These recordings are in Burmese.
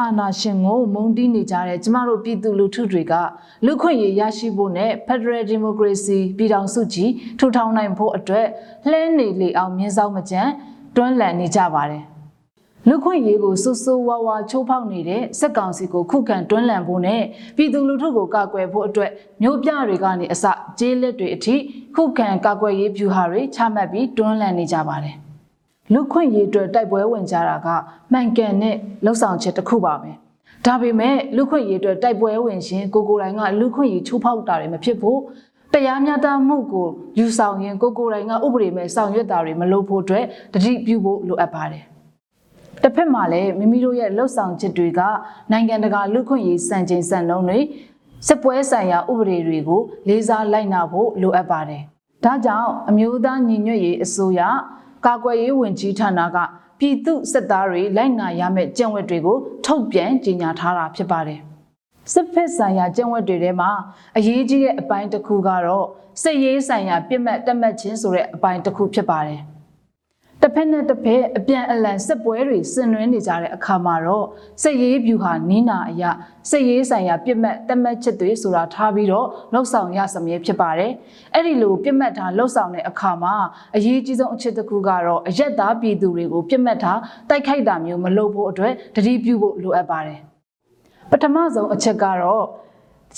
အာဏာရှင်ကိုမုန်းတီးနေကြတဲ့ကျမတို့ပြည်သူလူထုတွေကလူခွင့်ရေးရရှိဖို့နဲ့ Federal Democracy ပြည်ထောင်စုကြီးထူထောင်နိုင်ဖို့အတွက်လှမ်းနေလေအောင်မြင်းဆောင်မကြံတွန်းလှန်နေကြပါတယ်။လူခွင့်ရေးကိုဆူဆူဝါဝါချိုးဖောက်နေတဲ့စက်ကောင်စီကိုခုခံတွန်းလှန်ဖို့နဲ့ပြည်သူလူထုကိုကာကွယ်ဖို့အတွက်မျိုးပြတွေကနေအစကျေးလက်တွေအထိခုခံကာကွယ်ရေးဗျူဟာတွေချမှတ်ပြီးတွန်းလှန်နေကြပါတယ်။ လူခွင့်ရေးအတွက်တိုက်ပွဲဝင်ကြတာကမှန်ကန်တဲ့လှုပ်ဆောင်ချက်တစ်ခုပါပဲဒါပေမဲ့လူခွင့်ရေးအတွက်တိုက်ပွဲဝင်ရှင်ကိုကိုယ်တိုင်ကလူခွင့်ရေးချိုးဖောက်တာတွေမဖြစ်ဖို့တရားမျှတမှုကိုယူဆောင်ရင်ကိုကိုယ်တိုင်ကဥပဒေမဲ့ဆောင်ရွက်တာတွေမလုပ်ဖို့အတွက်တတိပြုဖို့လိုအပ်ပါတယ်တစ်ဖက်မှာလည်းမိမိတို့ရဲ့လှုပ်ဆောင်ချက်တွေကနိုင်ငံတကာလူခွင့်ရေးစံချိန်စံနှုန်းတွေစစ်ပွဲဆိုင်ရာဥပဒေတွေကိုလေးစားလိုက်နာဖို့လိုအပ်ပါတယ်။ဒါကြောင့်အမျိုးသားညီညွတ်ရေးအစိုးရ ကာကွယ်ရေးဝန်ကြီးဌာနကပြည်သူစစ်သားတွေလိုက်နာရမယ့်ကြံဝတ်တွေကိုထုတ်ပြန်ကြေညာထားတာဖြစ်ပါတယ်။စစ်ဖက်ဆိုင်ရာကြံဝတ်တွေထဲမှာအရေးကြီးတဲ့အပိုင်းတစ်ခုကတော့စစ်ရေးဆိုင်ရာပြစ်မှတ်တက်မှတ်ခြင်းဆိုတဲ့အပိုင်းတစ်ခုဖြစ်ပါတယ်။ တစ်ဖက်နဲ့တစ်ဖက်အပြန်အလှန်စစ်ပွဲတွေဆင်နွှဲနေကြတဲ့အခါမှာတော့စစ်ရေးဗျူဟာနီးနာအရာစစ်ရေးဆိုင်ရာပြစ်မှတ်တက်မှတ်ချက်တွေဆိုတာထားပြီးတော့လှုပ်ဆောင်ရစမြဲဖြစ်ပါတယ်။အဲ့ဒီလိုပြစ်မှတ်ထားလှုပ်ဆောင်တဲ့အခါမှာအရေးကြီးဆုံးအချက်တစ်ခုကတော့အရက်သားပြည်သူတွေကိုပြစ်မှတ်ထားတိုက်ခိုက်တာမျိုးမလုပ်ဖို့အတွက်တတိပြုဖို့လိုအပ်ပါတယ်။ပထမဆုံးအချက်ကတော့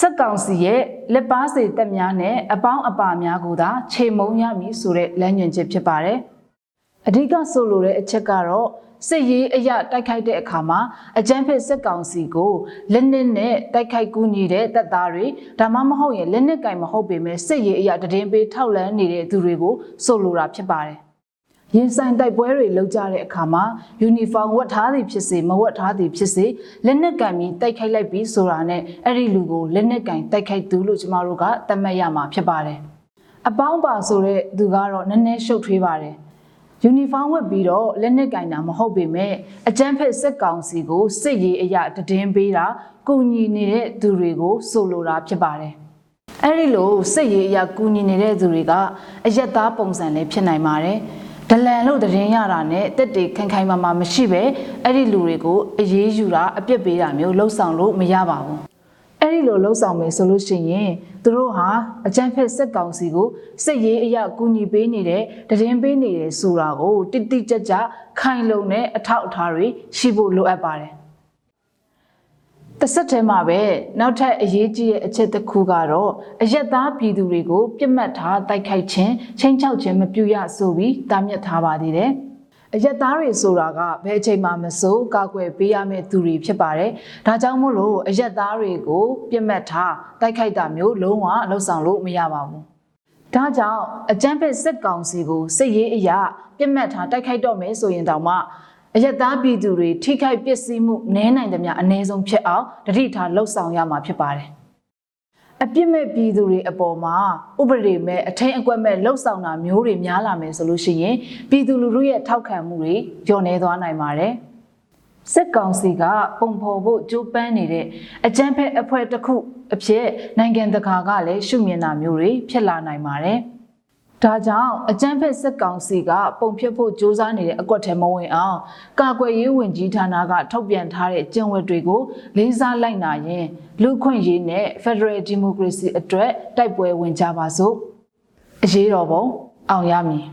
စက်ကောင်စီရဲ့လက်ပါစေတက်များနဲ့အပေါင်းအပါများကိုသာခြေမုံရမည်ဆိုတဲ့လမ်းညွှန်ချက်ဖြစ်ပါတယ်။ အဓိကဆိုလိုတဲ့အချက်ကတော့စစ်ရေးအရာတိုက်ခိုက်တဲ့အခါမှာအကြမ်းဖက်စစ်ကောင်စီကိုလက်နက်နဲ့တိုက်ခိုက်ကူညီတဲ့တပ်သားတွေဒါမှမဟုတ်ရင်လက်နက်ကင်မဟုတ်ပေမဲ့စစ်ရေးအရာတည်င်းပေးထောက်လန်းနေတဲ့သူတွေကိုဆိုလိုတာဖြစ်ပါတယ်။ရင်ဆိုင်တိုက်ပွဲတွေလုပ်ကြတဲ့အခါမှာယူနီဖောင်းဝတ်ထားသည်ဖြစ်စေမဝတ်ထားသည်ဖြစ်စေလက်နက်ကင်ပြီးတိုက်ခိုက်လိုက်ပြီးဆိုတာနဲ့အဲ့ဒီလူကိုလက်နက်ကင်တိုက်ခိုက်သူလို့ကျမတို့ကသတ်မှတ်ရမှာဖြစ်ပါတယ်။အပေါင်းပါဆိုတဲ့သူကတော့နည်းနည်းရှုပ်ထွေးပါတယ်။ ယူနီဖောင်းဝတ်ပြီးတော့လက်နက်ကင်တာမဟုတ်ပေမဲ့အကြမ်းဖက်စစ်ကောင်စီကိုစစ်ရေးအရာတည်င်းပေးတာကူညီနေတဲ့သူတွေကိုဆိုလိုတာဖြစ်ပါတယ်။အဲဒီလိုစစ်ရေးအရာကူညီနေတဲ့သူတွေကအယက်သားပုံစံလေးဖြစ်နိုင်ပါတယ်။ဒလန်လို့တည်င်းရတာနဲ့တက်တေခိုင်ခိုင်မာမာမရှိပဲအဲ့ဒီလူတွေကိုအေးအေးယူတာအပြစ်ပေးတာမျိုးလှုပ်ဆောင်လို့မရပါဘူး။ အဲ့ဒီလိုလှုပ်ဆောင်မယ်ဆိုလို့ရှိရင်သူတို့ဟာအကြမ်းဖက်စစ်ကောင်စီကိုစစ်ရေးအရာကူညီပေးနေတဲ့တည်င်းပေးနေတယ်ဆိုတာကိုတိတိကျကျခိုင်လုံတဲ့အထောက်အထားတွေရှိဖို့လိုအပ်ပါတယ်။တစ်ဆက်တည်းမှာပဲနောက်ထပ်အရေးကြီးတဲ့အချက်တစ်ခုကတော့အယက်သားပြည်သူတွေကိုပြစ်မှတ်ထားတိုက်ခိုက်ခြင်းချင်းချောက်ခြင်းမပြုရဆိုပြီးတားမြစ်ထားပါသေးတယ်။ အယက်သားတွေဆိုတာကဘယ်အချိန်မှမစိုးကာကွယ်ပေးရမယ့်သူတွေဖြစ်ပါတယ်။ဒါကြောင့်မို့လို့အယက်သားတွေကို ပြစ်မှတ်ထားတိုက်ခိုက်တာမျိုးလုံးဝလှုပ်ဆောင်လို့မရပါဘူး။ဒါကြောင့်အကြမ်းဖက်စစ်ကောင်စီကိုစစ်ရေးအရာပြစ်မှတ်ထားတိုက်ခိုက်တော့မယ်ဆိုရင်တောင်မှအယက်သားပြည်သူတွေထိခိုက်ပျက်စီးမှုနည်းနိုင်သမျှအ ਨੇ ဆုံးဖြစ်အောင်တတိထားလှုပ်ဆောင်ရမှာဖြစ်ပါတယ်။ အပြစ်မဲ့ပြည်သူတွေအပေါ်မှာဥပဒေမဲ့အထင်အကွက်မဲ့လှုပ်ဆောင်တာမျိုးတွေများလာမယ်ဆိုလို့ရှိရင်ပြည်သူလူထုရဲ့ထောက်ခံမှုတွေညှော့နေသွားနိုင်ပါတယ်။စစ်ကောင်စီကပုံဖော်ဖို့ကြိုးပမ်းနေတဲ့အကြမ်းဖက်အဖွဲ့တစ်ခုအဖြစ်နိုင်ငံတကာကလည်းရှုမြင်တာမျိုးတွေဖြစ်လာနိုင်ပါတယ်။ ဒါကြောင့်အကြမ်းဖက်စစ်ကောင်စီကပုံဖြတ်ဖို့ကြိုးစားနေတဲ့အကွက်ထဲမဝင်အောင်ကာကွယ်ရေးဝန်ကြီးဌာနကထုတ်ပြန်ထားတဲ့ကျင့်ဝတ်တွေကိုလေးစားလိုက်နာရင်လူခွင့်ရေးနဲ့ Federal Democracy အတွက်တိုက်ပွဲဝင်ကြပါစို့အရေးတော်ပုံအောင်ရမည်